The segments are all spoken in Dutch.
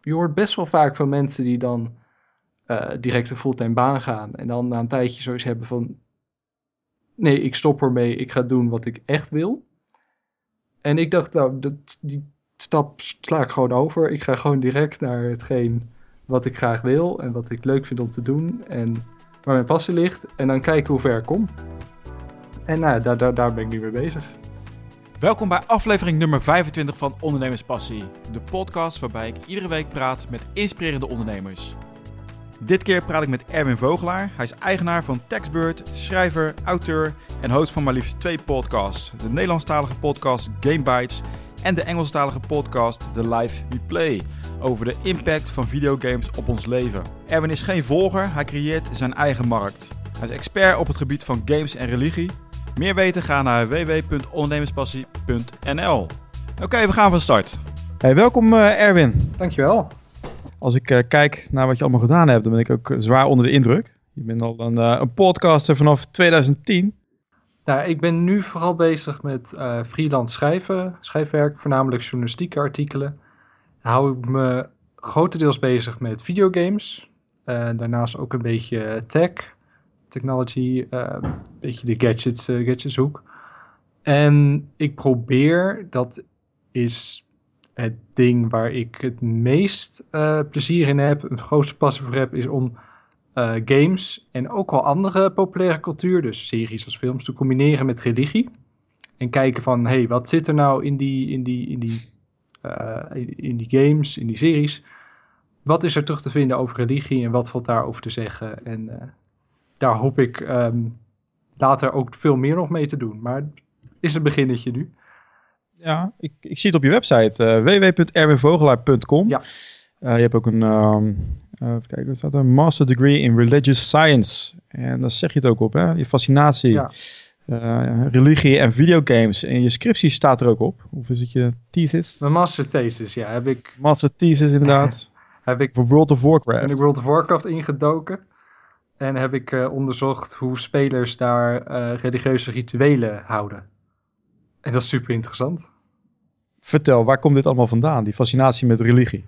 je hoort best wel vaak van mensen die dan uh, direct een fulltime baan gaan. En dan na een tijdje zoiets hebben van, nee, ik stop ermee, ik ga doen wat ik echt wil. En ik dacht, nou, dat, die stap sla ik gewoon over. Ik ga gewoon direct naar hetgeen wat ik graag wil en wat ik leuk vind om te doen. En waar mijn passie ligt. En dan kijken hoe ver ik kom. En nou, daar, daar, daar ben ik nu mee bezig. Welkom bij aflevering nummer 25 van Ondernemerspassie. De podcast waarbij ik iedere week praat met inspirerende ondernemers. Dit keer praat ik met Erwin Vogelaar. Hij is eigenaar van Textbird, schrijver, auteur en host van maar liefst twee podcasts. De Nederlandstalige podcast Game Bites en de Engelstalige podcast The Life We Play. Over de impact van videogames op ons leven. Erwin is geen volger, hij creëert zijn eigen markt. Hij is expert op het gebied van games en religie. Meer weten ga naar www.ondernemerspassie.nl Oké, we gaan van start. Hey, welkom uh, Erwin. Dankjewel. Als ik uh, kijk naar wat je allemaal gedaan hebt, dan ben ik ook zwaar onder de indruk. Je bent al een, uh, een podcaster vanaf 2010. Nou, ik ben nu vooral bezig met uh, freelance schrijven, schrijfwerk, voornamelijk journalistieke artikelen. Hou ik me grotendeels bezig met videogames. daarnaast ook een beetje tech, technology, een beetje de gadgets, gadgetshoek. En ik probeer, dat is het ding waar ik het meest uh, plezier in heb, het grootste passie voor heb, is om uh, games en ook wel andere populaire cultuur, dus series als films, te combineren met religie. En kijken van, hé, hey, wat zit er nou in die, in, die, in, die, in die games, in die series? Wat is er terug te vinden over religie en wat valt daarover te zeggen? En daar hoop ik um, later ook veel meer nog mee te doen. Maar het is een beginnetje nu. Ja, ik, ik zie het op je website uh, www.erwinvogelaar.com. Ja. Uh, je hebt ook een, um, uh, kijk, wat staat er? Master Degree in Religious Science. En daar zeg je het ook op, hè? Je fascinatie, ja. religie en videogames. En je scriptie staat er ook op. Of is het je thesis? Mijn master thesis, ja. Heb ik... Master thesis, inderdaad. heb ik voor World of Warcraft. Ben ik World of Warcraft ingedoken. En heb ik onderzocht hoe spelers daar religieuze rituelen houden. En dat is super interessant. Vertel, waar komt dit allemaal vandaan, die fascinatie met religie?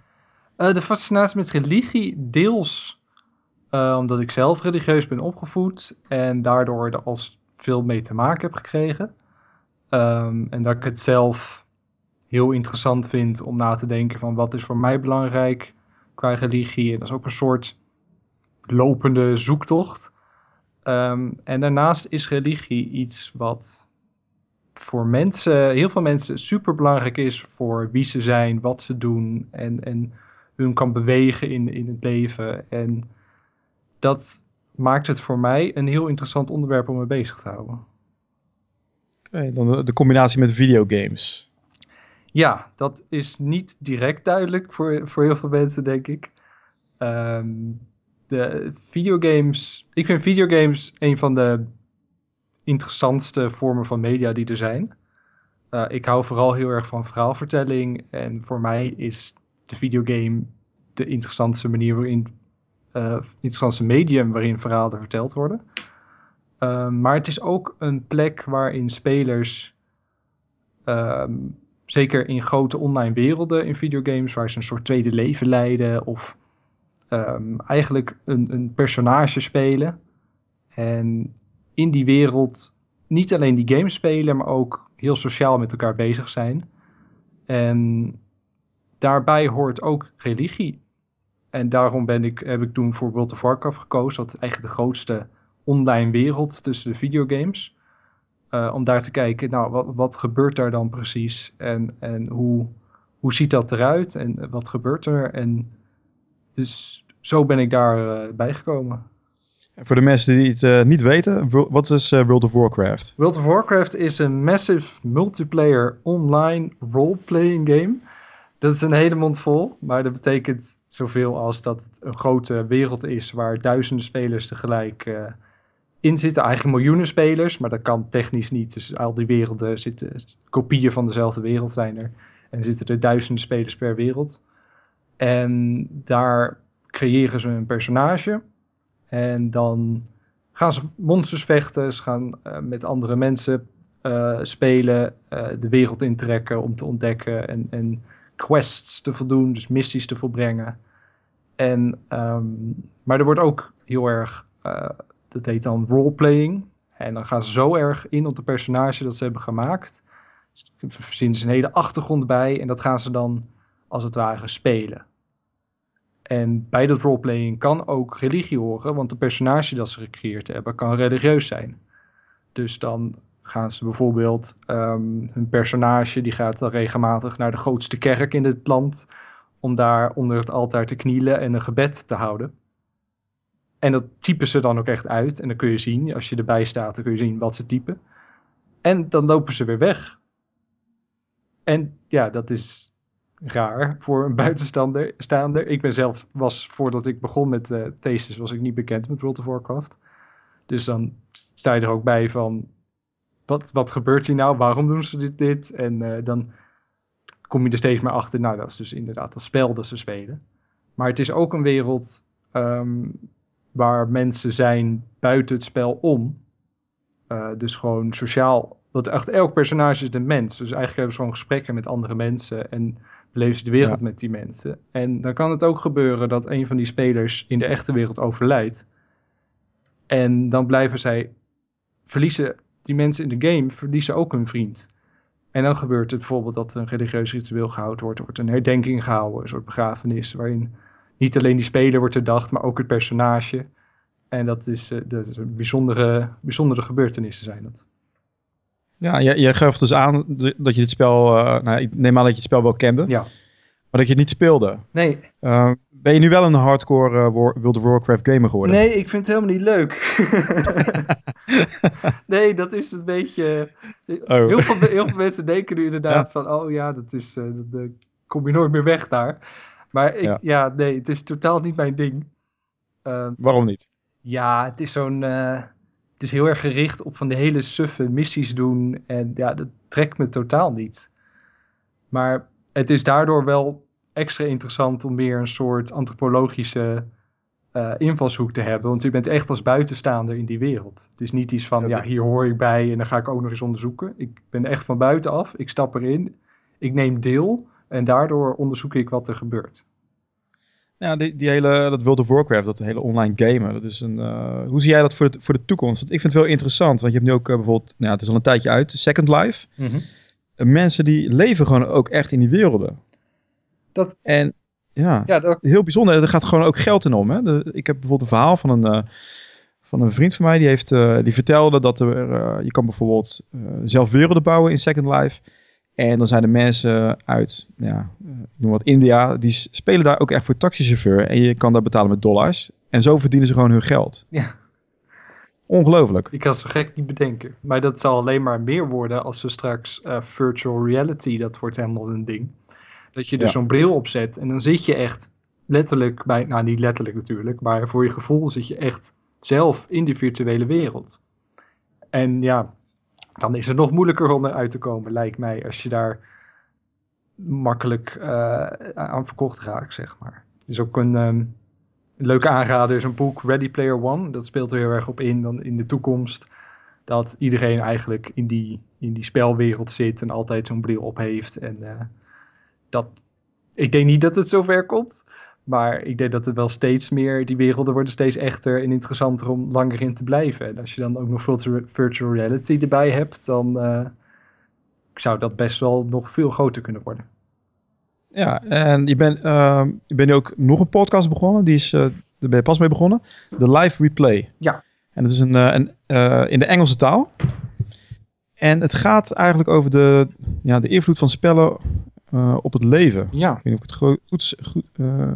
Uh, de fascinatie met religie, deels omdat ik zelf religieus ben opgevoed en daardoor er als veel mee te maken heb gekregen. Um, en dat ik het zelf heel interessant vind om na te denken van wat is voor mij belangrijk qua religie. En dat is ook een soort lopende zoektocht. Um, en daarnaast is religie iets wat voor mensen, heel veel mensen super belangrijk is voor wie ze zijn, wat ze doen en, en hun kan bewegen in, in het leven. En dat maakt het voor mij een heel interessant onderwerp om me bezig te houden. Oké, dan de, combinatie met videogames. Ja, dat is niet direct duidelijk voor, voor heel veel mensen, denk ik. Um, de videogames. Ik vind videogames een van de interessantste vormen van media die er zijn. Uh, ik hou vooral heel erg van verhaalvertelling. En voor mij is de videogame de interessantste manier waarin. Uh, interessantste medium waarin verhalen verteld worden. Uh, maar het is ook een plek waarin spelers. Um, zeker in grote online werelden in videogames, waar ze een soort tweede leven leiden. Of um, eigenlijk een, een personage spelen. En in die wereld niet alleen die games spelen, maar ook heel sociaal met elkaar bezig zijn. En daarbij hoort ook religie. En daarom ben ik, heb ik toen voor World of Warcraft gekozen. Dat is eigenlijk de grootste online wereld tussen de videogames. Uh, om daar te kijken, nou, wat, wat gebeurt daar dan precies? En, en hoe, hoe ziet dat eruit? En wat gebeurt er? En dus zo ben ik daarbij uh, bijgekomen. Voor de mensen die het uh, niet weten, wat is uh, World of Warcraft? World of Warcraft is een massive multiplayer online role-playing game. Dat is een hele mond vol, maar dat betekent zoveel als dat het een grote wereld is waar duizenden spelers tegelijk uh, in zitten. Eigenlijk miljoenen spelers, maar dat kan technisch niet. Dus al die werelden zitten, kopieën van dezelfde wereld zijn er. En zitten er duizenden spelers per wereld. En daar creëren ze een personage en dan gaan ze monsters vechten, ze gaan uh, met andere mensen uh, spelen, uh, de wereld intrekken om te ontdekken en, en quests te voldoen, dus missies te volbrengen. En, ehm, maar er wordt ook heel erg, dat heet dan roleplaying. En dan gaan ze zo erg in op de personage dat ze hebben gemaakt. Ze verzinnen ze een hele achtergrond bij en dat gaan ze dan als het ware spelen. En bij dat roleplaying kan ook religie horen, want de personage dat ze gecreëerd hebben kan religieus zijn. Dus dan gaan ze bijvoorbeeld um, hun personage die gaat dan regelmatig naar de grootste kerk in het land om daar onder het altaar te knielen en een gebed te houden. En dat typen ze dan ook echt uit en dan kun je zien, als je erbij staat, dan kun je zien wat ze typen. En dan lopen ze weer weg. En ja, dat is raar voor een buitenstaander. Staander. Ik ben zelf, was voordat ik begon met uh, thesis, was ik niet bekend met World of Warcraft. Dus dan sta je er ook bij van, wat, wat gebeurt hier nou? Waarom doen ze dit? dit? En uh, dan kom je er steeds meer achter, nou dat is dus inderdaad dat spel dat ze spelen. Maar het is ook een wereld um, waar mensen zijn buiten het spel om. Uh, dus gewoon sociaal. Dat echt elk personage is een mens. Dus eigenlijk hebben ze gewoon gesprekken met andere mensen en beleven ze de wereld ja. met die mensen. En dan kan het ook gebeuren dat een van die spelers in de echte wereld overlijdt. En dan blijven zij verliezen die mensen in de game verliezen ook hun vriend. En dan gebeurt het bijvoorbeeld dat een religieus ritueel gehouden wordt. Er wordt een herdenking gehouden, een soort begrafenis. Waarin niet alleen die speler wordt herdacht, maar ook het personage. En dat is, uh, dat is een bijzondere, bijzondere gebeurtenissen zijn dat. Ja, je, je gaf dus aan dat je dit spel, uh, nou, ik neem aan dat je het spel wel kende. Ja. Maar dat je het niet speelde. Nee. Uh, ben je nu wel een hardcore uh, War, World of Warcraft gamer geworden? Nee, ik vind het helemaal niet leuk. nee, dat is een beetje... Oh. Heel, veel, heel veel mensen denken nu inderdaad ja. van... Oh ja, dat is... Dat, kom je nooit meer weg daar. Maar ik, ja. ja. nee, het is totaal niet mijn ding. Uh, Waarom niet? Ja, het is zo'n... Het is heel erg gericht op van de hele suffe missies doen. En ja, dat trekt me totaal niet. Maar het is daardoor wel extra interessant om weer een soort antropologische uh, invalshoek te hebben. Want u bent echt als buitenstaander in die wereld. Het is niet iets van, ja, hier hoor ik bij en dan ga ik ook nog eens onderzoeken. Ik ben echt van buitenaf. Ik stap erin. Ik neem deel. En daardoor onderzoek ik wat er gebeurt. Ja, die, die hele, dat World of Warcraft, dat hele online gamen, dat is een, uh, hoe zie jij dat voor de, voor de toekomst? Want ik vind het wel interessant, want je hebt nu ook uh, bijvoorbeeld, nou, het is al een tijdje uit, Second Life. Mm -hmm. Mensen die leven gewoon ook echt in die werelden. Dat, en ja, ja dat... heel bijzonder. Er gaat gewoon ook geld in om. Hè? De, ik heb bijvoorbeeld een verhaal van een, uh, van een vriend van mij. Die, heeft, uh, die vertelde dat er, uh, je kan bijvoorbeeld zelf werelden bouwen in Second Life. En dan zijn er mensen uit, ja, ik noem wat India, die spelen daar ook echt voor taxichauffeur. En je kan daar betalen met dollars. En zo verdienen ze gewoon hun geld. Ja. Ongelooflijk. Ik kan het zo gek niet bedenken. Maar dat zal alleen maar meer worden als we straks virtual reality, dat wordt helemaal een ding. Dat je dus ja. zo'n bril opzet en dan zit je echt letterlijk bij, nou niet letterlijk natuurlijk, maar voor je gevoel zit je echt zelf in die virtuele wereld. En ja, dan is het nog moeilijker om eruit te komen, lijkt mij, als je daar makkelijk uh, aan verkocht raakt, zeg maar. is ook een um, leuke aanrader, is een boek Ready Player One. Dat speelt er heel erg op in, dan in de toekomst, dat iedereen eigenlijk in die, in die spelwereld zit en altijd zo'n bril op heeft en... Uh, dat, ik denk niet dat het zover komt. Maar ik denk dat het wel steeds meer, die werelden worden steeds echter en interessanter om langer in te blijven. En als je dan ook nog virtual reality erbij hebt, dan uh, zou dat best wel nog veel groter kunnen worden. Ja, en je bent, uh, je bent ook nog een podcast begonnen, die is, uh, daar ben je pas mee begonnen. De Live Replay. Ja. En dat is een, een in de Engelse taal. En het gaat eigenlijk over de, ja, de invloed van spellen uh, op het leven. Ja. Ik weet niet of ik het goed, goed, uh,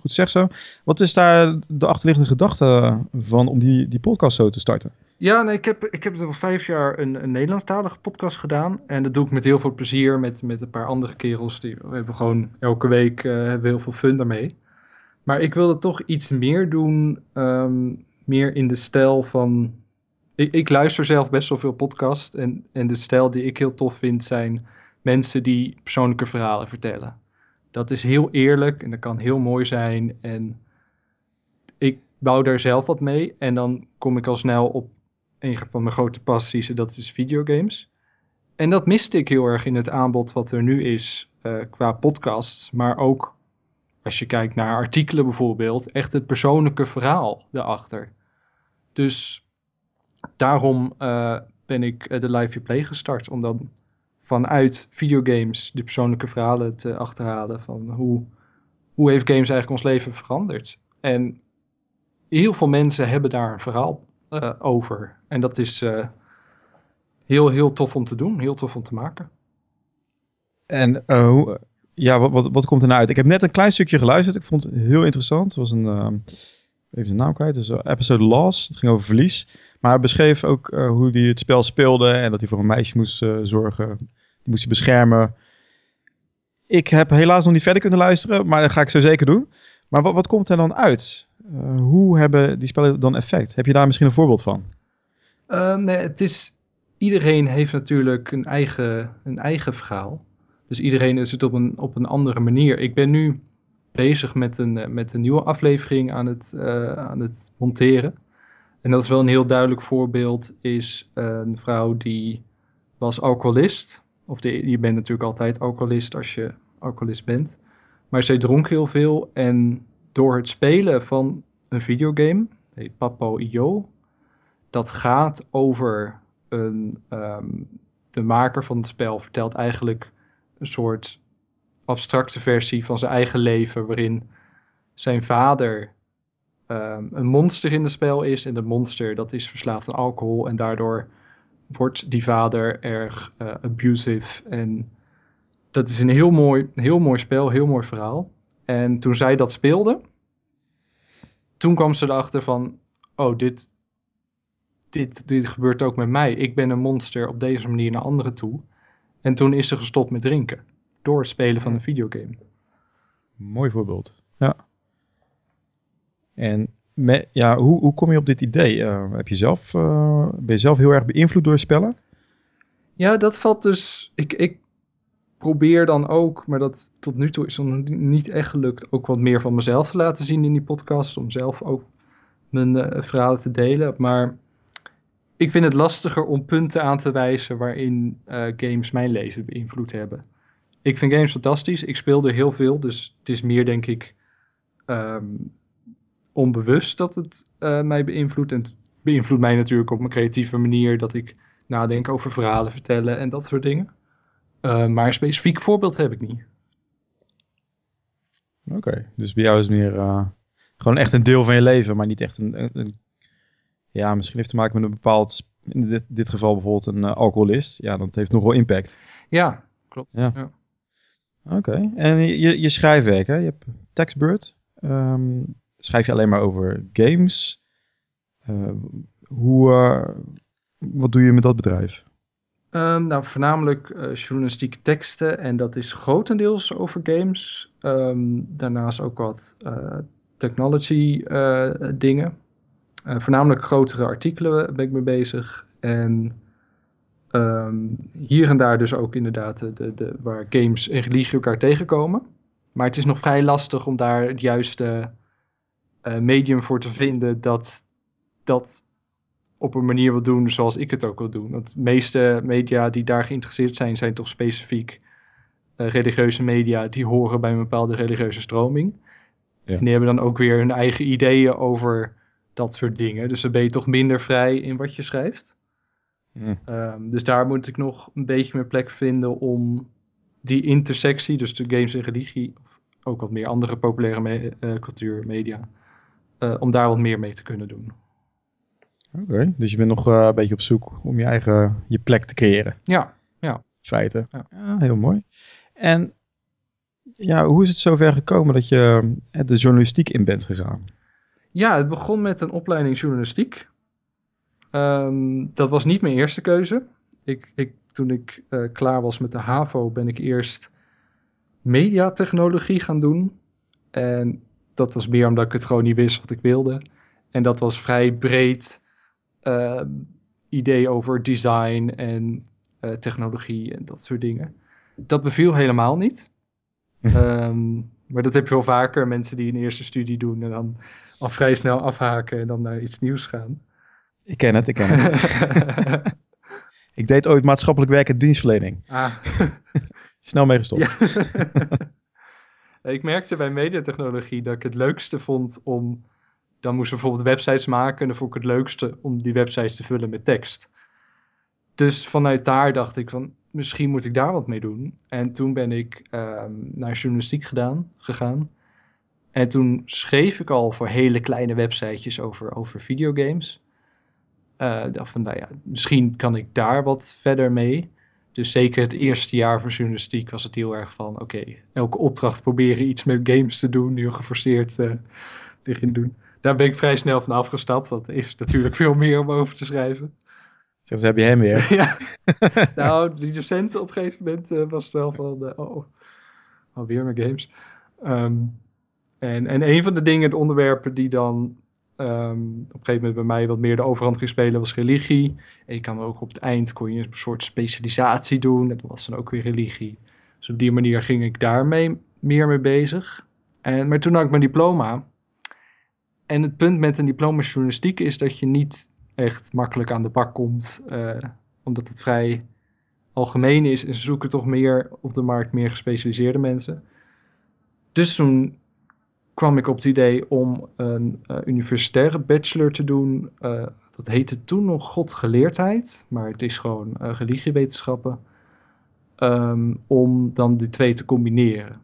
goed zeg zo. Wat is daar de achterliggende gedachte van om die, die podcast zo te starten? Ja, nee, ik, heb, ik heb al vijf jaar een, een Nederlandstalige podcast gedaan. En dat doe ik met heel veel plezier met, met een paar andere kerels. Die, we hebben gewoon elke week uh, hebben heel veel fun daarmee. Maar ik wilde toch iets meer doen, um, meer in de stijl van... Ik, ik luister zelf best wel veel podcast. En, en de stijl die ik heel tof vind zijn mensen die persoonlijke verhalen vertellen. Dat is heel eerlijk en dat kan heel mooi zijn. En ik bouw daar zelf wat mee. En dan kom ik al snel op een van mijn grote passies, en dat is videogames. En dat miste ik heel erg in het aanbod wat er nu is eh, qua podcasts, maar ook als je kijkt naar artikelen bijvoorbeeld, echt het persoonlijke verhaal daarachter. Dus daarom uh, ben ik de Live Play gestart, om dan vanuit videogames de persoonlijke verhalen te achterhalen van hoe, hoe heeft games eigenlijk ons leven veranderd. En heel veel mensen hebben daar een verhaal uh, over. En dat is uh, heel, heel tof om te doen, heel tof om te maken. En hoe, ja, wat, wat, wat komt er nou uit? Ik heb net een klein stukje geluisterd. Ik vond het heel interessant. Het was een, even de naam kwijt, dus episode Loss. Het ging over verlies. Maar hij beschreef ook hoe hij het spel speelde en dat hij voor een meisje moest zorgen. Die moest hij beschermen. Ik heb helaas nog niet verder kunnen luisteren, maar dat ga ik zo zeker doen. Maar wat, wat komt er dan uit? Hoe hebben die spellen dan effect? Heb je daar misschien een voorbeeld van? Um, nee, het is, iedereen heeft natuurlijk een eigen, een eigen verhaal. Dus iedereen is het op een, op een andere manier. Ik ben nu bezig met een, met een nieuwe aflevering aan het, uh, aan het monteren. En dat is wel een heel duidelijk voorbeeld. Is een vrouw die was alcoholist. Of je bent natuurlijk altijd alcoholist als je alcoholist bent. Maar zij dronk heel veel en door het spelen van een videogame, heet Papo.io, dat gaat over een, um, de maker van het spel vertelt eigenlijk een soort abstracte versie van zijn eigen leven, waarin zijn vader um, een monster in het spel is en de monster dat is verslaafd aan alcohol en daardoor wordt die vader erg uh, abusive en dat is een heel mooi, heel mooi spel, heel mooi verhaal. En toen zij dat speelde, toen kwam ze erachter van, oh, dit, dit, dit gebeurt ook met mij. Ik ben een monster op deze manier naar anderen toe. En toen is ze gestopt met drinken. Door het spelen van een videogame. Mooi voorbeeld. Ja. En met, ja, hoe, hoe kom je op dit idee? Uh, heb je zelf, uh, ben je zelf heel erg beïnvloed door spellen? Ja, dat valt dus. Ik, ik probeer dan ook, maar dat tot nu toe is nog niet echt gelukt, ook wat meer van mezelf te laten zien in die podcast. Om zelf ook mijn uh, verhalen te delen. Maar ik vind het lastiger om punten aan te wijzen waarin uh, games mijn leven beïnvloed hebben. Ik vind games fantastisch. Ik speel er heel veel. Dus het is meer, denk ik, um, onbewust dat het uh, mij beïnvloedt. En het beïnvloedt mij natuurlijk op mijn creatieve manier. Dat ik nadenk over verhalen vertellen en dat soort dingen. Uh, maar een specifiek voorbeeld heb ik niet. Oké, okay, dus bij jou is meer uh, gewoon echt een deel van je leven, maar niet echt een, een, een, Ja, misschien heeft te maken met een bepaald. In dit, dit geval bijvoorbeeld een alcoholist. Ja, dat heeft nog wel impact. Ja, klopt. Ja. ja. Oké, en je, je schrijfwerk, hè? Je hebt Textbird. Um, schrijf je alleen maar over games? hoe, wat doe je met dat bedrijf? Um, nou, voornamelijk uh, journalistieke teksten en dat is grotendeels over games. Um, daarnaast ook wat technology dingen. voornamelijk grotere artikelen ben ik mee bezig. En um, hier en daar dus ook inderdaad de, de, waar games en religie elkaar tegenkomen. Maar het is nog vrij lastig om daar het juiste medium voor te vinden dat dat op een manier wil doen zoals ik het ook wil doen. Want de meeste media die daar geïnteresseerd zijn, zijn toch specifiek uh, religieuze media die horen bij een bepaalde religieuze stroming. Ja. En die hebben dan ook weer hun eigen ideeën over dat soort dingen. Dus dan ben je toch minder vrij in wat je schrijft. Ja. Um, dus daar moet ik nog een beetje meer plek vinden om die intersectie, dus de games en religie, of ook wat meer andere populaire me uh, cultuur, media, uh, om daar wat meer mee te kunnen doen. Oké, okay, dus je bent nog uh, een beetje op zoek om je eigen je plek te creëren. Ja, ja. Feiten. Ja. ja. heel mooi. En ja, hoe is het zover gekomen dat je de journalistiek in bent gegaan? Ja, het begon met een opleiding journalistiek. Um, dat was niet mijn eerste keuze. Ik, ik, toen ik uh, klaar was met de HAVO ben ik eerst mediatechnologie gaan doen. En dat was meer omdat ik het gewoon niet wist wat ik wilde. En dat was vrij breed uh, idee over design en uh, technologie en dat soort dingen. Dat beviel helemaal niet. um, maar dat heb je wel vaker, mensen die een eerste studie doen en dan al vrij snel afhaken en dan naar iets nieuws gaan. Ik ken het, ik ken het. ik deed ooit maatschappelijk werk en dienstverlening. Ah. Snel mee gestopt. Ja. ik merkte bij mediatechnologie dat ik het leukste vond om... Dan moesten we bijvoorbeeld websites maken en dan vond ik het leukste om die websites te vullen met tekst. Dus vanuit daar dacht ik van, misschien moet ik daar wat mee doen. En toen ben ik ehm, naar journalistiek gedaan, gegaan. En toen schreef ik al voor hele kleine websitejes over, over videogames. Uh, dacht van, nou ja, misschien kan ik daar wat verder mee. Dus zeker het eerste jaar van journalistiek was het heel erg van, oké, elke opdracht proberen iets met games te doen, heel geforceerd uh, erin doen. Daar ben ik vrij snel van afgestapt. Dat is natuurlijk veel meer om over te schrijven. Zeg, heb je hem weer. ja. nou, die docenten op een gegeven moment uh, was het wel van, uh, oh, alweer met games. Um, en, en een van de dingen, de onderwerpen die dan um, op een gegeven moment bij mij wat meer de overhand ging spelen, was religie. En je kan ook op het eind je een soort specialisatie doen. Dat was dan ook weer religie. Dus op die manier ging ik daarmee meer mee bezig. En, maar toen had ik mijn diploma. En het punt met een diploma journalistiek is dat je niet echt makkelijk aan de bak komt, uh, omdat het vrij algemeen is en ze zoeken toch meer op de markt meer gespecialiseerde mensen. Dus toen kwam ik op het idee om een uh, universitaire bachelor te doen. Uh, dat heette toen nog godgeleerdheid, maar het is gewoon religiewetenschappen. Um, om dan die twee te combineren.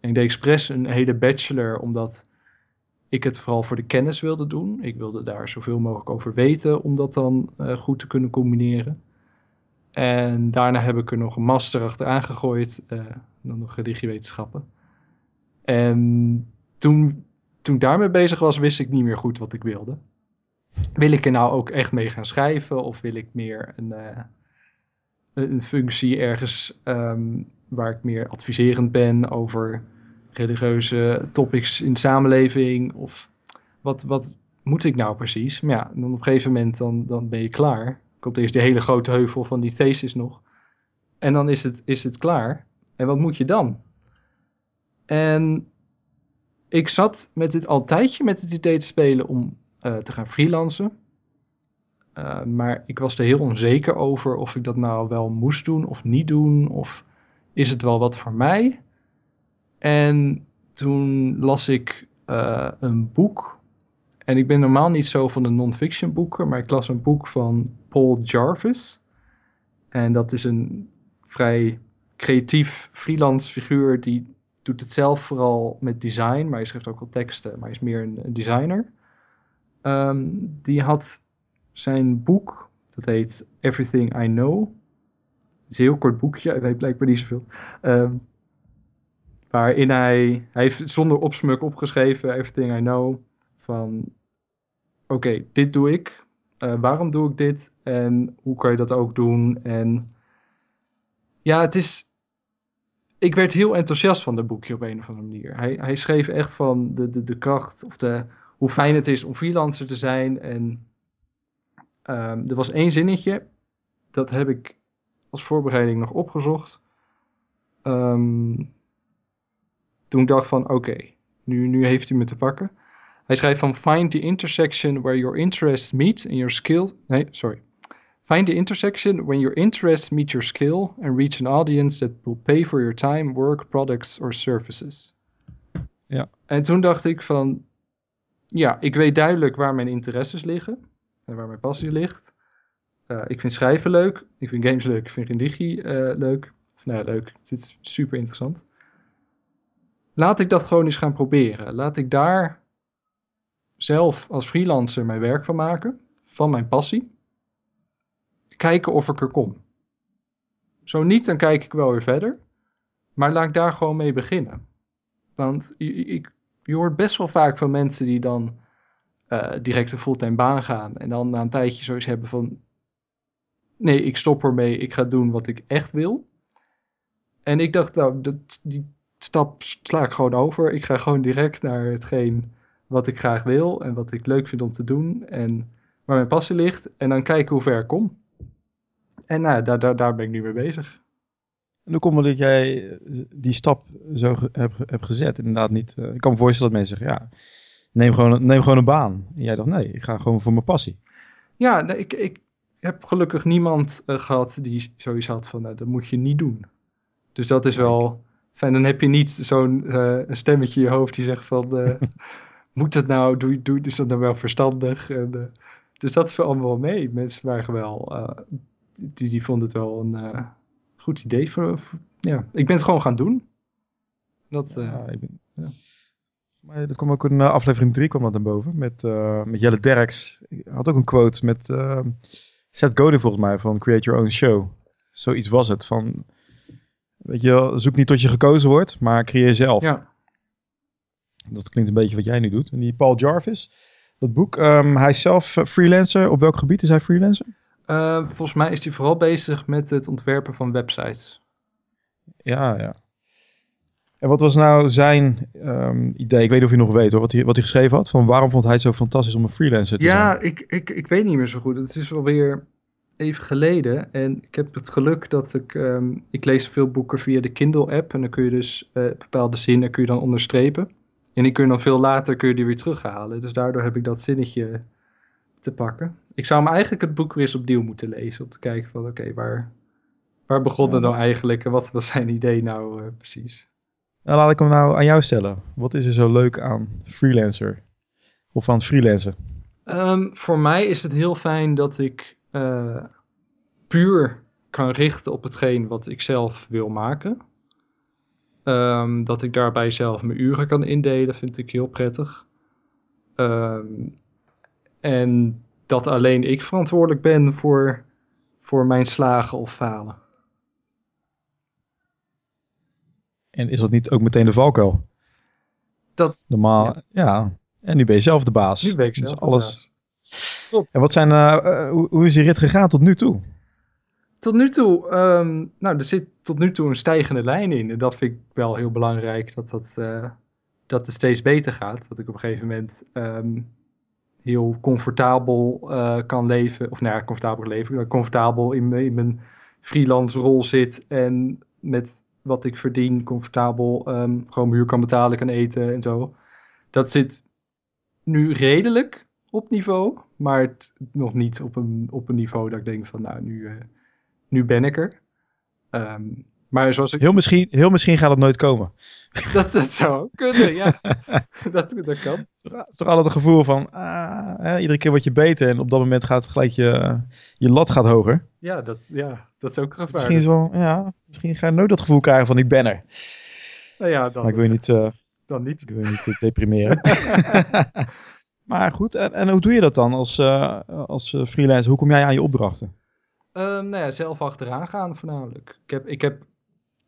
En ik deed expres een hele bachelor, omdat ik het vooral voor de kennis wilde doen. Ik wilde daar zoveel mogelijk over weten om dat dan goed te kunnen combineren. En daarna heb ik er nog een master achteraan gegooid, dan nog religiewetenschappen. En toen, toen daarmee bezig was, wist ik niet meer goed wat ik wilde. Wil ik er nou ook echt mee gaan schrijven of wil ik meer een, uh, een functie ergens um, waar ik meer adviserend ben over religieuze topics in de samenleving? Of wat, wat moet ik nou precies? Maar ja, dan op een gegeven moment dan, dan ben je klaar. Komt eerst die hele grote heuvel van die thesis nog. En dan is het, is het klaar. En wat moet je dan? En ik zat met dit al tijdje met het idee te spelen om uh, te gaan freelancen. Uh, maar ik was er heel onzeker over of ik dat nou wel moest doen of niet doen. Of is het wel wat voor mij? En toen las ik uh, een boek. En ik ben normaal niet zo van de non-fiction boeken, maar ik las een boek van Paul Jarvis. En dat is een vrij creatief freelance figuur die doet het zelf vooral met design, maar hij schrijft ook wel teksten, maar hij is meer een, designer. Um, die had zijn boek, dat heet Everything I Know. Het is een heel kort boekje, hij weet blijkbaar niet zoveel. Um, waarin hij, hij heeft zonder opsmuk opgeschreven, Everything I Know, van oké, dit doe ik. Uh, waarom doe ik dit? En hoe kan je dat ook doen? En ja, het is, ik werd heel enthousiast van dat boekje op een of andere manier. Hij, hij schreef echt van de, de, de kracht of de, hoe fijn het is om freelancer te zijn. En um, er was één zinnetje, dat heb ik als voorbereiding nog opgezocht. Um, toen dacht van oké, nu, nu heeft hij me te pakken. Hij schrijft van find the intersection where your interests meet and your skill. Nee, sorry. Find the intersection when your interests meet your skill and reach an audience that will pay for your time, work, products or services. Ja. En toen dacht ik van, ja, ik weet duidelijk waar mijn interesses liggen en waar mijn passie ligt. Uh, ik vind schrijven leuk, ik vind games leuk, ik vind religie uh, leuk. Of, nou ja, leuk, het is super interessant. Laat ik dat gewoon eens gaan proberen. Laat ik daar zelf als freelancer mijn werk van maken, van mijn passie kijken of ik er kom. Zo niet, dan kijk ik wel weer verder. Maar laat ik daar gewoon mee beginnen. Want ik, je hoort best wel vaak van mensen die dan uh, direct een fulltime baan gaan. En dan na een tijdje zoiets hebben van... Nee, ik stop ermee. Ik ga doen wat ik echt wil. En ik dacht, nou, dat, die stap sla ik gewoon over. Ik ga gewoon direct naar hetgeen wat ik graag wil. En wat ik leuk vind om te doen. En waar mijn passie ligt. En dan kijken hoe ver ik kom. En nou, daar, daar, daar ben ik nu mee bezig. En hoe komt het dat jij die stap zo hebt heb gezet? Inderdaad niet. Uh, ik kan me voorstellen dat mensen zeggen, ja, neem gewoon, neem gewoon een baan. En jij dacht, nee, ik ga gewoon voor mijn passie. Ja, nee, ik, ik heb gelukkig niemand uh, gehad die zoiets had van, nou, dat moet je niet doen. Dus dat is wel fijn. Dan heb je niet zo'n uh, stemmetje in je hoofd die zegt van... Moet het nou? Doe, doe, is dat nou wel verstandig? En, dus dat viel allemaal wel mee. Mensen waren wel... die, die vonden het wel een goed idee. Voor, voor, ja. Ik ben het gewoon gaan doen. Dat, ja, ik ben, ja. Maar dat kwam ook in aflevering 3 kwam dat naar boven. Met, met Jelle Derks. Ik had ook een quote met Seth Godin volgens mij van Create Your Own Show. Zoiets was het. Van, weet je, zoek niet tot je gekozen wordt, maar creëer zelf. Ja. Dat klinkt een beetje wat jij nu doet. En die Paul Jarvis, dat boek, um, hij is zelf eh, freelancer. Op welk gebied is hij freelancer? Uh, volgens mij is hij vooral bezig met het ontwerpen van websites. Ja, ja. En wat was nou zijn um, idee? Ik weet niet of je nog weet hoor, wat hij, wat hij geschreven had. Van waarom vond hij het zo fantastisch om een freelancer te ja, zijn? Ja, ik, ik, ik weet niet meer zo goed. Het is alweer even geleden. En ik heb het geluk dat ik... Um, ik lees veel boeken via de Kindle-app. En dan kun je dus uh, bepaalde zinnen kun je dan onderstrepen. En die kun je dan veel later kun je die weer terughalen. Dus daardoor heb ik dat zinnetje te pakken. Ik zou hem eigenlijk het boek weer eens opnieuw moeten lezen. Om te kijken van oké, okay, waar, waar begon het nou eigenlijk? En wat was zijn idee nou uh, precies? Nou, laat ik hem nou aan jou stellen. Wat is er zo leuk aan freelancer? Of aan freelancen? Um, voor mij is het heel fijn dat ik uh, puur kan richten op hetgeen wat ik zelf wil maken. Um, dat ik daarbij zelf mijn uren kan indelen, vind ik heel prettig. Um, en dat alleen ik verantwoordelijk ben voor, voor mijn slagen of falen. En is dat niet ook meteen de valkuil? Dat, Normaal, ja. ja. En nu ben je zelf de baas. Nu ben ik zelf dus alles... de baas. Klopt. En wat zijn, uh, uh, hoe, hoe, is die rit gegaan tot nu toe? Tot nu toe, um, nou, er zit tot nu toe een stijgende lijn in. En dat vind ik wel heel belangrijk, dat, dat, uh, dat het steeds beter gaat. Dat ik op een gegeven moment um, heel comfortabel kan leven. Of nou ja, comfortabel leven. Comfortabel in, mijn freelance rol zit. En met wat ik verdien, comfortabel um, gewoon huur kan betalen, kan eten en zo. Dat zit nu redelijk op niveau, maar het, nog niet op een, op een niveau dat ik denk van nou, nu, uh, nu ben ik er. Um, maar zoals ik... heel, misschien, heel misschien gaat het nooit komen. dat, dat zou kunnen, ja. dat, dat kan. Het is toch altijd het gevoel van, ah, hè, iedere keer word je beter en op dat moment gaat gelijk je, je lat gaat hoger. Ja, dat, ja, dat is ook een gevaar. Misschien, is wel, ja, misschien ga je nooit dat gevoel krijgen van ik ben er. Nou ja, dan, maar ik wil je niet, uh, dan niet. Ik wil je niet uh, deprimeren. maar goed, en, en, hoe doe je dat dan als, uh, als freelancer? Hoe kom jij aan je opdrachten? Um, nou ja, zelf achteraan gaan voornamelijk. Ik heb, ik heb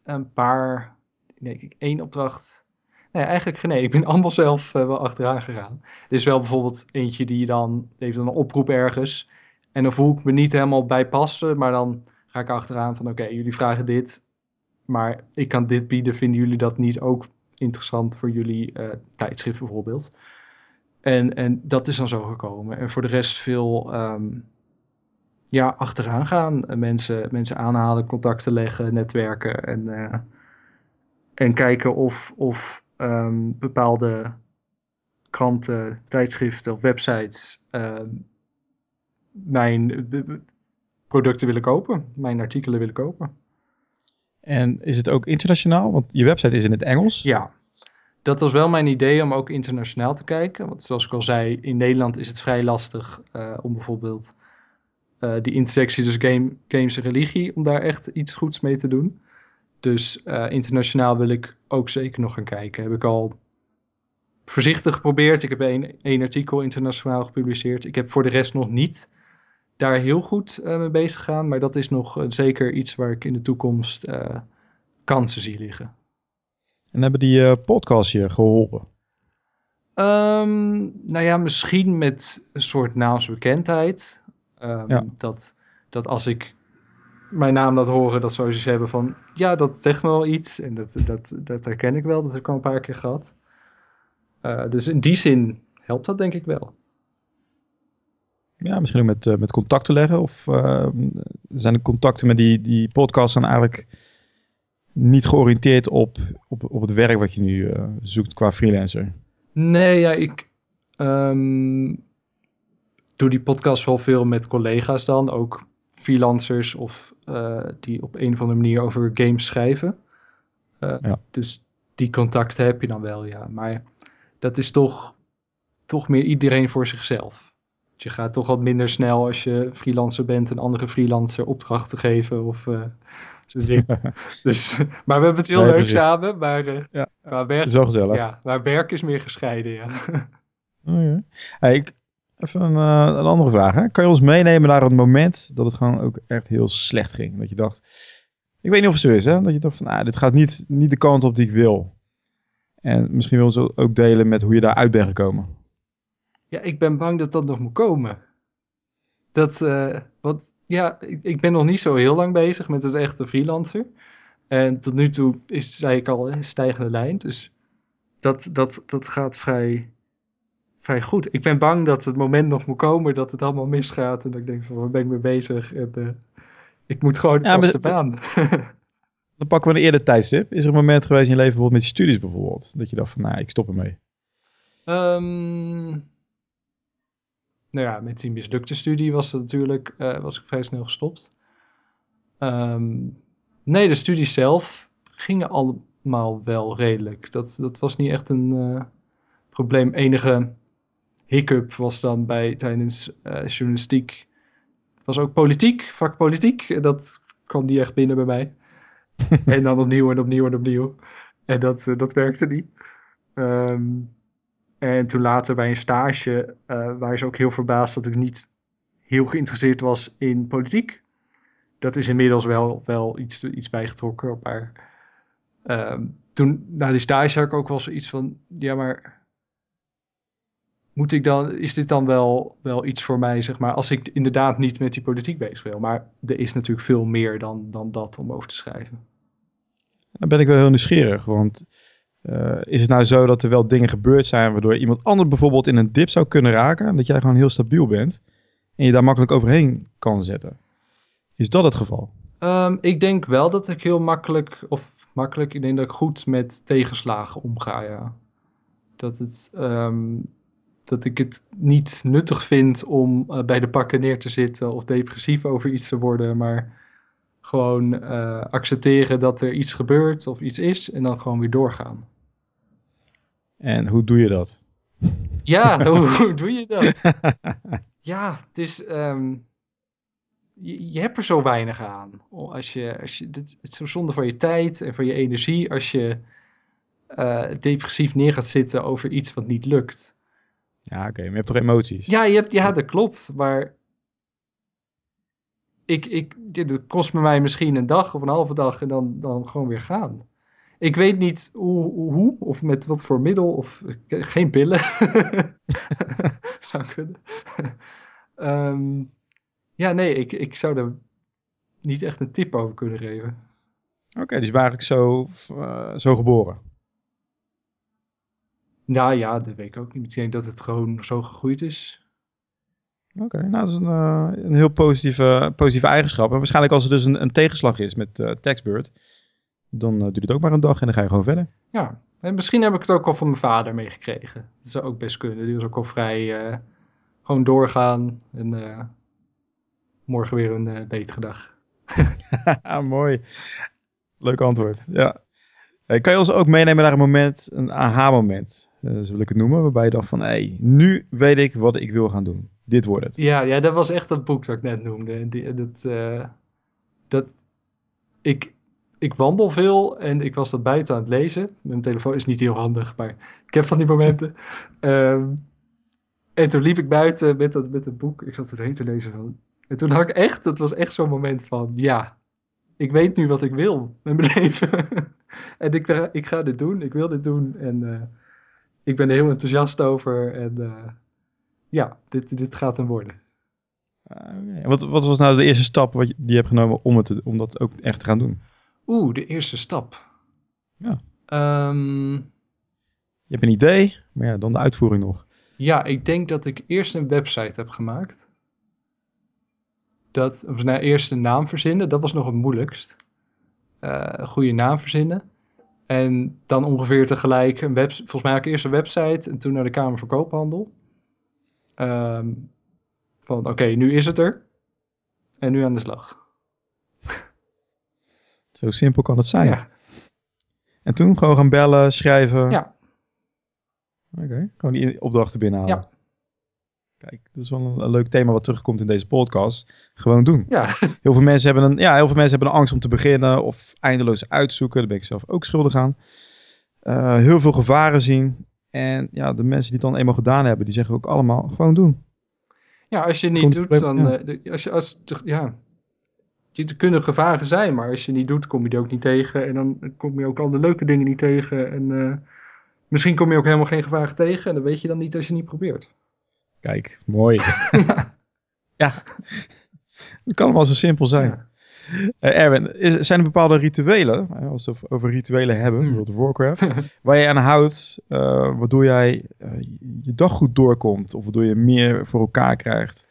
een paar, nee, ik één opdracht. Nee, eigenlijk nee. Ik ben allemaal zelf uh, wel achteraan gegaan. Er is wel bijvoorbeeld eentje die dan heeft dan een oproep ergens. En dan voel ik me niet helemaal bij passen, maar dan ga ik achteraan van oké, jullie vragen dit, maar ik kan dit bieden. Vinden jullie dat niet ook interessant voor jullie uh, tijdschrift bijvoorbeeld? En, en dat is dan zo gekomen. En voor de rest veel um, ja, achteraan gaan. Mensen, mensen aanhalen, contacten leggen, netwerken en, uh, en kijken of, of um, bepaalde kranten, tijdschriften of websites um, mijn producten willen kopen, mijn artikelen willen kopen. En is het ook internationaal? Want je website is in het Engels. Ja, dat was wel mijn idee om ook internationaal te kijken. Want zoals ik al zei, in Nederland is het vrij lastig uh, om bijvoorbeeld uh, die intersectie dus game, games en religie, om daar echt iets goeds mee te doen. Dus uh, internationaal wil ik ook zeker nog gaan kijken. Heb ik al voorzichtig geprobeerd. Ik heb één, artikel internationaal gepubliceerd. Ik heb voor de rest nog niet daar heel goed uh, mee bezig gegaan. Maar dat is nog zeker iets waar ik in de toekomst kansen zie liggen. En hebben die podcasts je geholpen? Um, nou ja, misschien met een soort naamsbekendheid. Um, ja. dat, dat als ik mijn naam laat horen, dat ze zoiets hebben van... Ja, dat zegt me wel iets. En dat, dat, dat herken ik wel. Dat heb ik al een paar keer gehad. dus in die zin helpt dat denk ik wel. Ja, misschien ook met, uh, met contacten leggen. Of uh, zijn de contacten met die, die podcasts dan eigenlijk niet georiënteerd op, op, op het werk wat je nu zoekt qua freelancer? Nee, ja, ik um, doe die podcast wel veel met collega's dan. Ook freelancers of die op een of andere manier over games schrijven. Eh, Ja. Dus die contacten heb je dan wel, ja. Maar dat is toch, toch meer iedereen voor zichzelf. Je gaat toch wat minder snel als je freelancer bent een andere freelancer opdrachten geven of eh ding. dus, maar we hebben het heel Nee, leuk precies. samen, maar, eh Ja. maar Het werk, is wel gezellig. ja, maar werk is meer gescheiden, ja. Oh, ja. Hey, ik, even een, eh, een andere vraag. Hè? Kan je ons meenemen naar het moment dat het gewoon ook echt heel slecht ging? Dat je dacht, ik weet niet of het zo is, hè? dat je dacht van, ah, dit gaat niet, niet de kant op die ik wil. En misschien wil ze ook delen met hoe je daaruit bent gekomen. Ja, ik ben bang dat dat nog moet komen. Dat, eh, want ja, ik, ik ben nog niet zo heel lang bezig met het echte freelancer. En tot nu toe is, zei ik al, een stijgende lijn. Dus dat, dat, dat gaat vrij, vrij goed. Ik ben bang dat het moment nog moet komen dat het allemaal misgaat. En dat ik denk van, waar ben ik mee bezig? En, eh, ik moet gewoon Ja, vaste baan. Dan pakken we een eerder tijdstip. Is er een moment geweest in je leven, bijvoorbeeld met je studies bijvoorbeeld, dat je dacht van, nou, ik stop ermee. Ehm, nou ja, met die mislukte studie was het natuurlijk, eh, was ik vrij snel gestopt. Ehm, nee, de studies zelf gingen allemaal wel redelijk. Dat, dat was niet echt een eh, probleem. Enige hiccup was dan bij tijdens eh, journalistiek. Was ook politiek, vak politiek. Dat kwam niet echt binnen bij mij. en dan opnieuw en opnieuw en opnieuw. En dat, eh, dat werkte niet. Ehm, en toen later bij een stage eh waren ze ook heel verbaasd dat ik niet heel geïnteresseerd was in politiek. Dat is inmiddels wel, wel iets, iets bijgetrokken. Maar ehm, toen, na die stage had ik ook wel zoiets van, ja maar, moet ik dan, is dit dan wel, wel iets voor mij, zeg maar, als ik inderdaad niet met die politiek bezig wil. Maar er is natuurlijk veel meer dan, dan dat om over te schrijven. Dan ben ik wel heel nieuwsgierig, want eh, is het nou zo dat er wel dingen gebeurd zijn waardoor iemand anders bijvoorbeeld in een dip zou kunnen raken, en dat jij gewoon heel stabiel bent en je daar makkelijk overheen kan zetten? Is dat het geval? Ehm, ik denk wel dat ik heel makkelijk, of makkelijk, ik denk dat ik goed met tegenslagen omga, ja. Dat, het, ehm, dat ik het niet nuttig vind om eh, bij de pakken neer te zitten of depressief over iets te worden, maar gewoon eh, accepteren dat er iets gebeurt of iets is en dan gewoon weer doorgaan. En hoe doe je dat? Ja, hoe, hoe doe je dat? Ja, het is. ehm, je, je hebt er zo weinig aan. Als je, als je, dit, het is zo zonde van je tijd en van je energie als je eh, depressief neer gaat zitten over iets wat niet lukt. Ja, oké, maar je hebt toch emoties? Ja, je hebt, ja dat klopt. Maar ik, ik, dit het kost me mij misschien een dag of een halve dag en dan, dan gewoon weer gaan. Ik weet niet hoe, hoe, of met wat voor middel, of eh, geen pillen. zou kunnen. Ehm, ja, nee, ik, ik zou er niet echt een tip over kunnen geven. Oké, dus je eigenlijk zo, eh, zo geboren. Nou ja, dat weet ik ook niet. Ik denk dat het gewoon zo gegroeid is. Oké, nou dat is een, eh, een heel positieve, positieve eigenschap. En waarschijnlijk als er dus een, een tegenslag is met eh Taxbird, dan eh, duurt het ook maar een dag en dan ga je gewoon verder. Ja, en misschien heb ik het ook al van mijn vader meegekregen. Dat zou ook best kunnen. Die was ook al vrij gewoon doorgaan en morgen weer een betere dag. Haha, Mooi. Leuk antwoord. Ja. Hey, kan je ons ook meenemen naar een moment, een aha-moment, eh, zo wil ik het noemen, waarbij je dacht van, hé, hey, nu weet ik wat ik wil gaan doen. Dit wordt het. Ja, ja, dat was echt dat boek dat ik net noemde. Die, dat, eh, dat, ik, ik wandel veel en ik was dat buiten aan het lezen. Mijn telefoon is niet heel handig, maar ik heb van die momenten. Ehm, en toen liep ik buiten met dat, met dat boek. Ik zat erheen te lezen. Van, en toen had ik echt, dat was echt zo'n moment van, ja, ik weet nu wat ik wil met mijn leven. en ik, ga- ik ga dit doen, ik wil dit doen. En eh, ik ben er heel enthousiast over. En eh, ja, dit, dit gaat hem worden. Ah, Wat, wat was nou de eerste stap wat je, die je hebt genomen om, het om dat ook echt te gaan doen? Oeh, de eerste stap. Ja. Ehm, Je hebt een idee, maar ja, dan de uitvoering nog. ja, ik denk dat ik eerst een website heb gemaakt. Dat, of nou, eerst een naam verzinnen, dat was nog het moeilijkst. Eh, een goede naam verzinnen. En dan ongeveer tegelijk een web, volgens mij ik eerst een website en toen naar de Kamer van Koophandel. Ehm, van oké, nu is het er. En nu aan de slag. Zo simpel kan het zijn. Ja. En toen gewoon gaan bellen, schrijven? Ja. Oké, gewoon die opdrachten binnenhalen. Ja. Kijk, dat is wel een, een leuk thema wat terugkomt in deze podcast. Gewoon doen. Ja, Heel veel mensen hebben een, ja, heel veel mensen hebben een angst om te beginnen of eindeloos uitzoeken. Daar ben ik zelf ook schuldig aan. Eh, heel veel gevaren zien. En ja, de mensen die het dan eenmaal gedaan hebben, die zeggen ook allemaal gewoon doen. ja als je het niet Komt- doet, dan... ja. eh, als je, als, ja, er kunnen gevaren zijn, maar als je niet doet, kom je die ook niet tegen. En dan kom je ook al de leuke dingen niet tegen. En eh, misschien kom je ook helemaal geen gevaren tegen. En dat weet je dan niet als je niet probeert. Kijk, mooi. ja, het kan wel zo simpel zijn. Ja. Eh, Erwin, is, zijn er bepaalde rituelen, eh, als we het over rituelen hebben, Hmm. World of Warcraft, waar je aan houdt, eh, waardoor jij je dag goed doorkomt of waardoor je meer voor elkaar krijgt?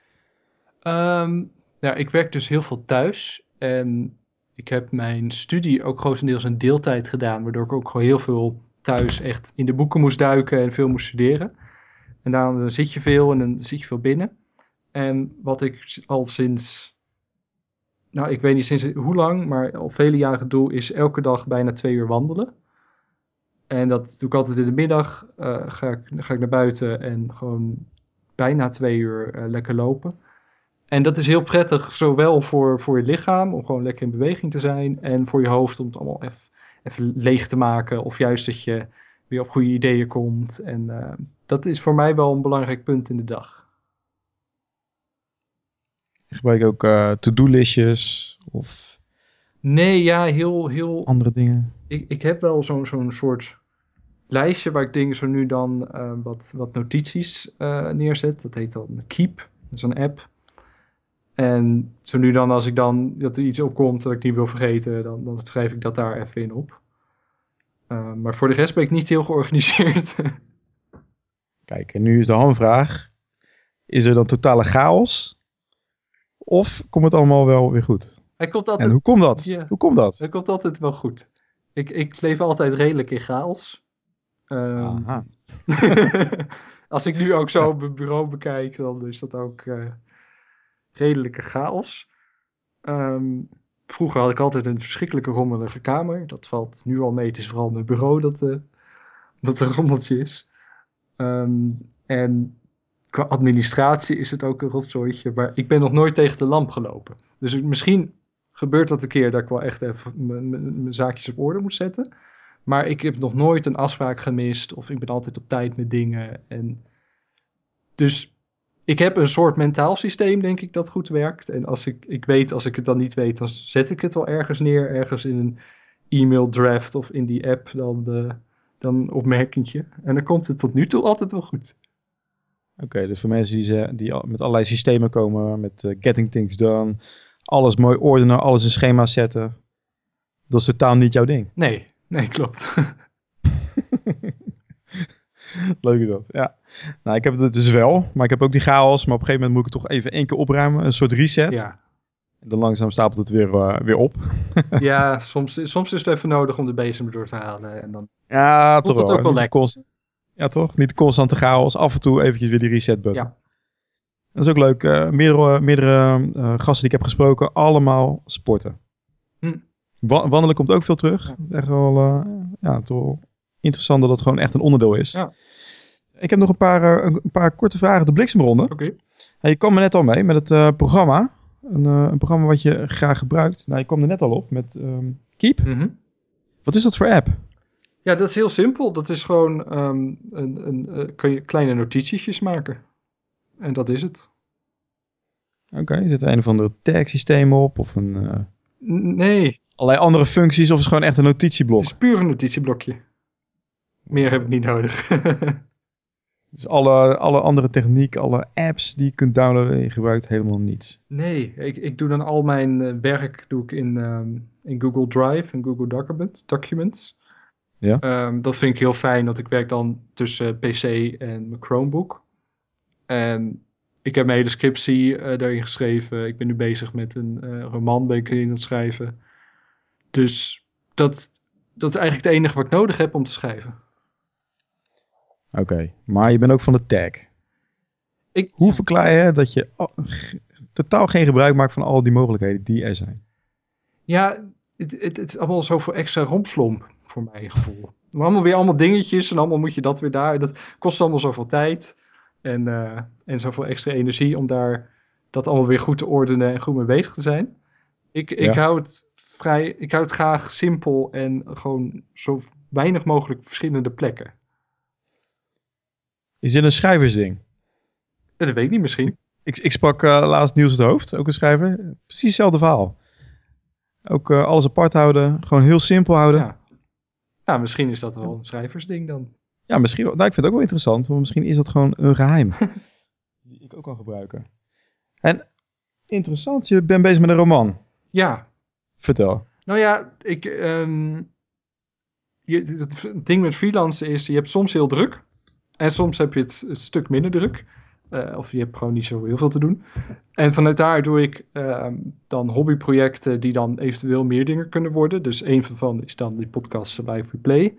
Ehm, ja, ik werk dus heel veel thuis. En ik heb mijn studie ook grotendeels in deeltijd gedaan. Waardoor ik ook gewoon heel veel thuis echt in de boeken moest duiken en veel moest studeren. En dan, zit je veel en dan zit je veel binnen. En wat ik al sinds, nou ik weet niet sinds hoe lang, maar al vele jaren doe, is elke dag bijna twee uur wandelen. En dat doe ik altijd in de middag. eh, ga, ik, ga ik naar buiten en gewoon bijna twee uur eh, lekker lopen. En dat is heel prettig, zowel voor, voor je lichaam, om gewoon lekker in beweging te zijn, en voor je hoofd, om het allemaal even, even leeg te maken, of juist dat je weer op goede ideeën komt. En eh, dat is voor mij wel een belangrijk punt in de dag. Gebruik je ook eh, to-do-listjes of Nee, ja, heel, heel. andere dingen? Ik, ik heb wel zo'n zo'n soort lijstje waar ik dingen zo nu dan eh, wat, wat notities neerzet. Dat heet dan Keep, dat is een app. En zo nu dan, als ik dan dat er iets opkomt dat ik niet wil vergeten, dan, dan schrijf ik dat daar even in op. Eh, maar voor de rest ben ik niet heel georganiseerd. Kijk, en nu is de hamvraag, is er dan totale chaos? Of komt het allemaal wel weer goed? Hij komt altijd En hoe komt dat? Hoe komt dat? Het komt altijd wel goed. Ik, ik leef altijd redelijk in chaos. Ehm, Aha. als ik nu ook zo op mijn bureau bekijk, dan is dat ook eh, redelijke chaos. Ehm, vroeger had ik altijd een verschrikkelijke rommelige kamer. Dat valt nu al mee. Het is vooral mijn bureau dat, eh, dat een rommeltje is. Ehm, en qua administratie is het ook een rotzooitje. Maar ik ben nog nooit tegen de lamp gelopen. Dus misschien gebeurt dat een keer dat ik wel echt even mijn zaakjes op orde moet zetten. Maar ik heb nog nooit een afspraak gemist. Of ik ben altijd op tijd met dingen. En dus ik heb een soort mentaal systeem, denk ik, dat goed werkt. En als ik, ik weet, als ik het dan niet weet, dan zet ik het wel ergens neer. Ergens in een e-mail draft of in die app dan, de, dan een. En dan komt het tot nu toe altijd wel goed. Oké, dus voor mensen die, ze, die al- met allerlei systemen komen, met eh, getting things done, alles mooi ordenen, alles in schema's zetten. Dat is totaal niet jouw ding. Nee, nee, klopt. Leuk is dat, ja. Nou, ik heb het dus wel, maar ik heb ook die chaos. Maar op een gegeven moment moet ik het toch even één keer opruimen. Een soort reset. ja, En dan langzaam stapelt het weer, eh, weer op. ja soms, soms is het even nodig om de bezem door te halen. En dan, Ja, toch het wel. ook wel lekker. const- ja, toch? Niet de constante chaos. Af en toe eventjes weer die reset button. Ja. Dat is ook leuk. eh, meerdere meerdere eh, gasten die ik heb gesproken, allemaal sporten. Hm. Wa- wandelen komt ook veel terug. Ja. Echt wel, ja, toch interessant dat het gewoon echt een onderdeel is. Ja. Ik heb nog een paar, eh, een paar korte vragen. De bliksemronde. oké. Je kwam er net al mee met het eh, programma. Een, eh, een programma wat je graag gebruikt. Nou, je kwam er net al op met ehm, Keep. Mhm. Wat is dat voor app? Ja, dat is heel simpel. Dat is gewoon ehm, een, een, kun je kleine notitietjes maken. En dat is het. Oké, zit er een of andere tag systeem op? Of een, Nee, allerlei andere functies? Of is het gewoon echt een notitieblok? het is puur een notitieblokje. Meer heb ik niet nodig. Dus alle, alle andere techniek, alle apps die je kunt downloaden, je gebruikt helemaal niets. nee, ik, ik doe dan al mijn eh, werk doe ik in, ehm, in Google Drive en Google Document, Documents. Ja. Ehm, dat vind ik heel fijn, dat ik werk dan tussen PC en mijn Chromebook. En ik heb mijn hele scriptie eh, daarin geschreven. Ik ben nu bezig met een eh, roman, ben ik in het schrijven. Dus dat, dat is eigenlijk het enige wat ik nodig heb om te schrijven. Oké, maar je bent ook van de tag. Ik, Hoe verklaar je dat je totaal geen gebruik maakt van al die mogelijkheden die er zijn? Ja, het, het, het is allemaal zo voor extra rompslomp. voor mijn gevoel. Maar allemaal weer allemaal dingetjes en allemaal moet je dat weer daar. Dat kost allemaal zoveel tijd en, uh, en zoveel extra energie om daar dat allemaal weer goed te ordenen en goed mee bezig te zijn. Ik, ik hou het vrij, ik hou het graag simpel en gewoon zo weinig mogelijk verschillende plekken. Is dit een schrijversding? dat weet ik niet, misschien. Ik, ik sprak uh, laatst Niels het Hoofd, ook een schrijver. Precies hetzelfde verhaal. Ook uh, alles apart houden, gewoon heel simpel houden. Ja. ja, misschien is dat wel een schrijversding dan. Ja, misschien. Nou, ik vind het ook wel interessant, want misschien is dat gewoon een geheim. Die ik ook kan gebruiken. En interessant, je bent bezig met een roman. Ja. Vertel. Nou ja, ik, um, je, het ding met freelancen is, je hebt soms heel druk. En soms heb je het een stuk minder druk. Uh, of je hebt gewoon niet zo heel veel te doen. En vanuit daar doe ik uh, dan hobbyprojecten die dan eventueel meer dingen kunnen worden. Dus een van is dan die podcast Live Replay.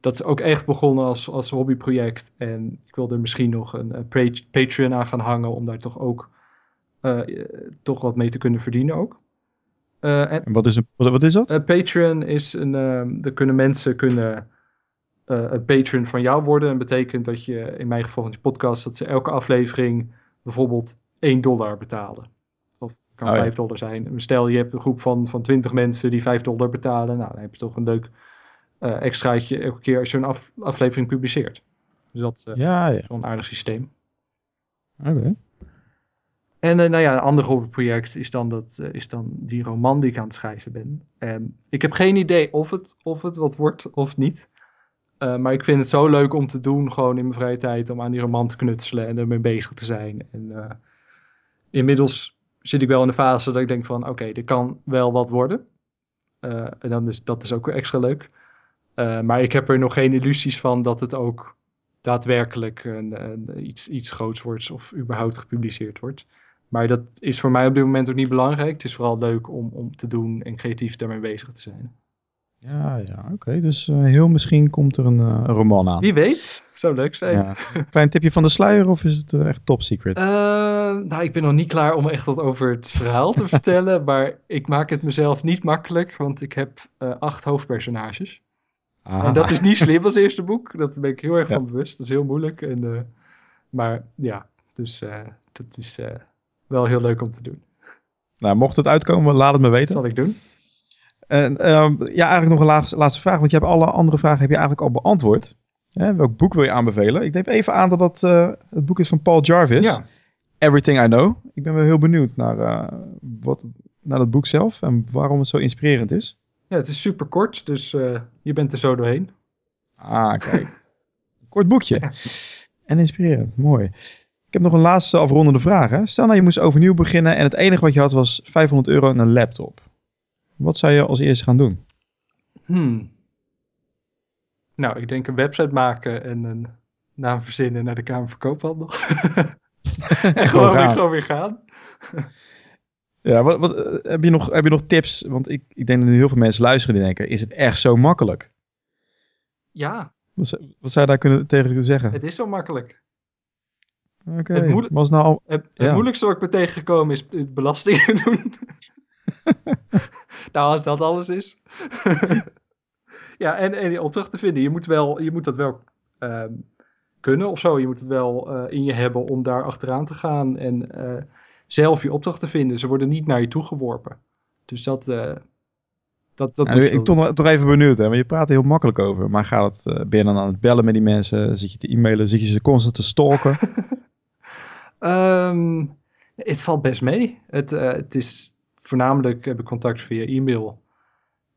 Dat is ook echt begonnen als, als hobbyproject. En ik wil er misschien nog een, een Patreon aan gaan hangen om daar toch ook uh, toch wat mee te kunnen verdienen ook. En, wat, is een, wat, wat is dat? Patreon is een, uh, er kunnen mensen kunnen een patron van jou worden. En betekent dat je, in mijn geval van die podcast, dat ze elke aflevering bijvoorbeeld 1 dollar betalen. Of kan oh, 5 ja. dollar zijn. Stel je hebt een groep van, van 20 mensen die 5 dollar betalen. Nou, dan heb je toch een leuk extraatje elke keer als je een af, aflevering publiceert. Dus dat is ja, ja. een aardig systeem. Oké. Okay. En uh, nou ja, een ander hobbyproject is dan, dat, uh, is dan die roman die ik aan het schrijven ben. En ik heb geen idee of het, of het wat wordt of niet. Uh, maar ik vind het zo leuk om te doen, gewoon in mijn vrije tijd, om aan die roman te knutselen en ermee bezig te zijn. En inmiddels zit ik wel in de fase dat ik denk van, oké, er kan wel wat worden. en dan is dat is ook weer extra leuk. maar ik heb er nog geen illusies van dat het ook daadwerkelijk een, iets, iets groots wordt of überhaupt gepubliceerd wordt. Maar dat is voor mij op dit moment ook niet belangrijk. Het is vooral leuk om, om te doen en creatief daarmee bezig te zijn. Ja, ja oké. Dus uh, heel misschien komt er een, uh, een, roman aan. Wie weet. Zou leuk zijn. Ja. Klein tipje van de sluier of is het uh, echt top secret? nou, ik ben nog niet klaar om echt wat over het verhaal te vertellen. Maar ik maak het mezelf niet makkelijk, want ik heb acht hoofdpersonages. Ah. En dat is niet slim als eerste boek. Dat ben ik heel erg ja. van bewust. Dat is heel moeilijk. En, maar ja, dus dat is wel heel leuk om te doen. Nou, mocht het uitkomen, laat het me weten. Dat zal ik doen. En um, ja, eigenlijk nog een laatste, laatste vraag, want je hebt alle andere vragen heb je eigenlijk al beantwoord. Hè, welk boek wil je aanbevelen? Ik neem even aan dat dat uh, het boek is van Paul Jarvis. Ja. Everything I Know. Ik ben wel heel benieuwd naar, uh, wat, naar dat boek zelf en waarom het zo inspirerend is. Ja, het is super kort, dus uh, je bent er zo doorheen. Ah, kijk. Kort boekje. Ja. En inspirerend, mooi. Ik heb nog een laatste afrondende vraag. Hè? Stel nou je moest overnieuw beginnen en het enige wat je had was 500 euro en een laptop. Wat zou je als eerste gaan doen? Hmm. Nou, ik denk een website maken en een naam verzinnen naar de Kamer Verkoophandel. en gewoon, weer, gewoon weer gaan. ja, wat, wat, eh, heb, je nog, heb je nog tips? Want ik, ik denk dat nu heel veel mensen luisteren die denken, is het echt zo makkelijk? Ja. Wat, wat zou je daar kunnen, tegen zeggen? Het is zo makkelijk. Oké, okay. het, was nou het moeilijkste wat ik ben tegengekomen is, is belastingen doen. nou, als dat alles is. ja, en, en die opdracht te vinden. Je moet, wel, je moet dat wel uh, kunnen of zo. Je moet het wel uh, in je hebben om daar achteraan te gaan en uh, zelf je opdracht te vinden. Ze worden niet naar je toe geworpen. Dus dat... Dat, dat ja, ik toch, toch even benieuwd, hè? want je praat er heel makkelijk over. Maar gaat het, ben je dan aan het bellen met die mensen? Zit je te e-mailen? Zit je ze constant te stalken? Um, het valt best mee. Het, uh, het is voornamelijk heb ik contact via e-mail.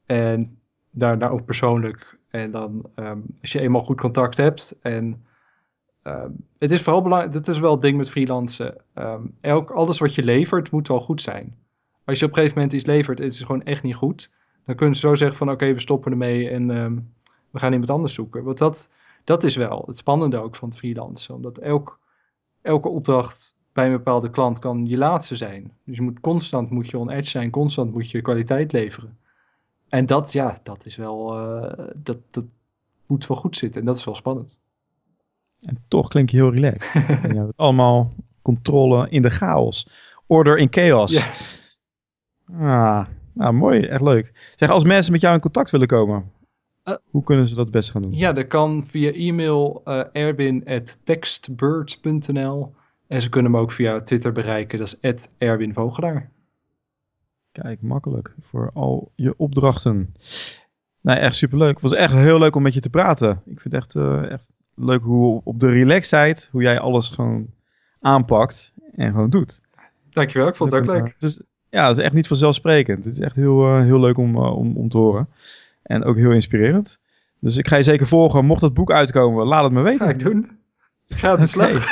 En daarna ook persoonlijk. En dan um, als je eenmaal goed contact hebt. En um, het is vooral belangrijk. Dat is wel het ding met freelancen. elk, alles wat je levert moet wel goed zijn. Als je op een gegeven moment iets levert en het is gewoon echt niet goed. Dan kunnen ze zo zeggen van oké, we stoppen ermee en we gaan iemand anders zoeken. Want dat, dat is wel het spannende ook van het freelancen. Omdat elk elke opdracht bij een bepaalde klant kan je laatste zijn. Dus je moet constant moet je on edge zijn, constant moet je kwaliteit leveren. En dat, ja, dat is wel, uh, dat, dat moet wel goed zitten en dat is wel spannend. En toch klink je heel relaxed. je hebt allemaal controle in de chaos. Order in chaos. Ja. Ah, nou mooi, echt leuk. Zeg, als mensen met jou in contact willen komen, Uh, Hoe kunnen ze dat het best gaan doen? Ja, dat kan via e-mail uh, en ze kunnen hem ook via Twitter bereiken, dat is Erwin Vogelaar. Kijk, makkelijk voor al je opdrachten. Nou, echt superleuk. Het was echt heel leuk om met je te praten. Ik vind het echt, uh, echt leuk hoe op de relaxedheid, hoe jij alles gewoon aanpakt en gewoon doet. Dankjewel, ik vond het ook leuk. Het is, ja, het is echt niet vanzelfsprekend. Het is echt heel, uh, heel leuk om, uh, om, om te horen. En ook heel inspirerend. Dus ik ga je zeker volgen. Mocht het boek uitkomen, laat het me weten. Ga ik doen. Ga het slag.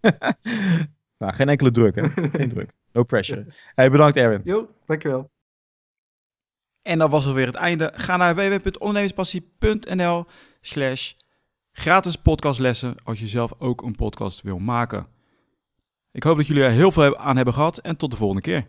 nou, geen enkele druk, hè? Geen druk. No pressure. Hey, bedankt Erwin. Jo, dankjewel. En dat was alweer het einde. Ga naar www.ondernemerspassie.nl slash gratis podcastlessen als je zelf ook een podcast wil maken. Ik hoop dat jullie er heel veel aan hebben gehad en tot de volgende keer.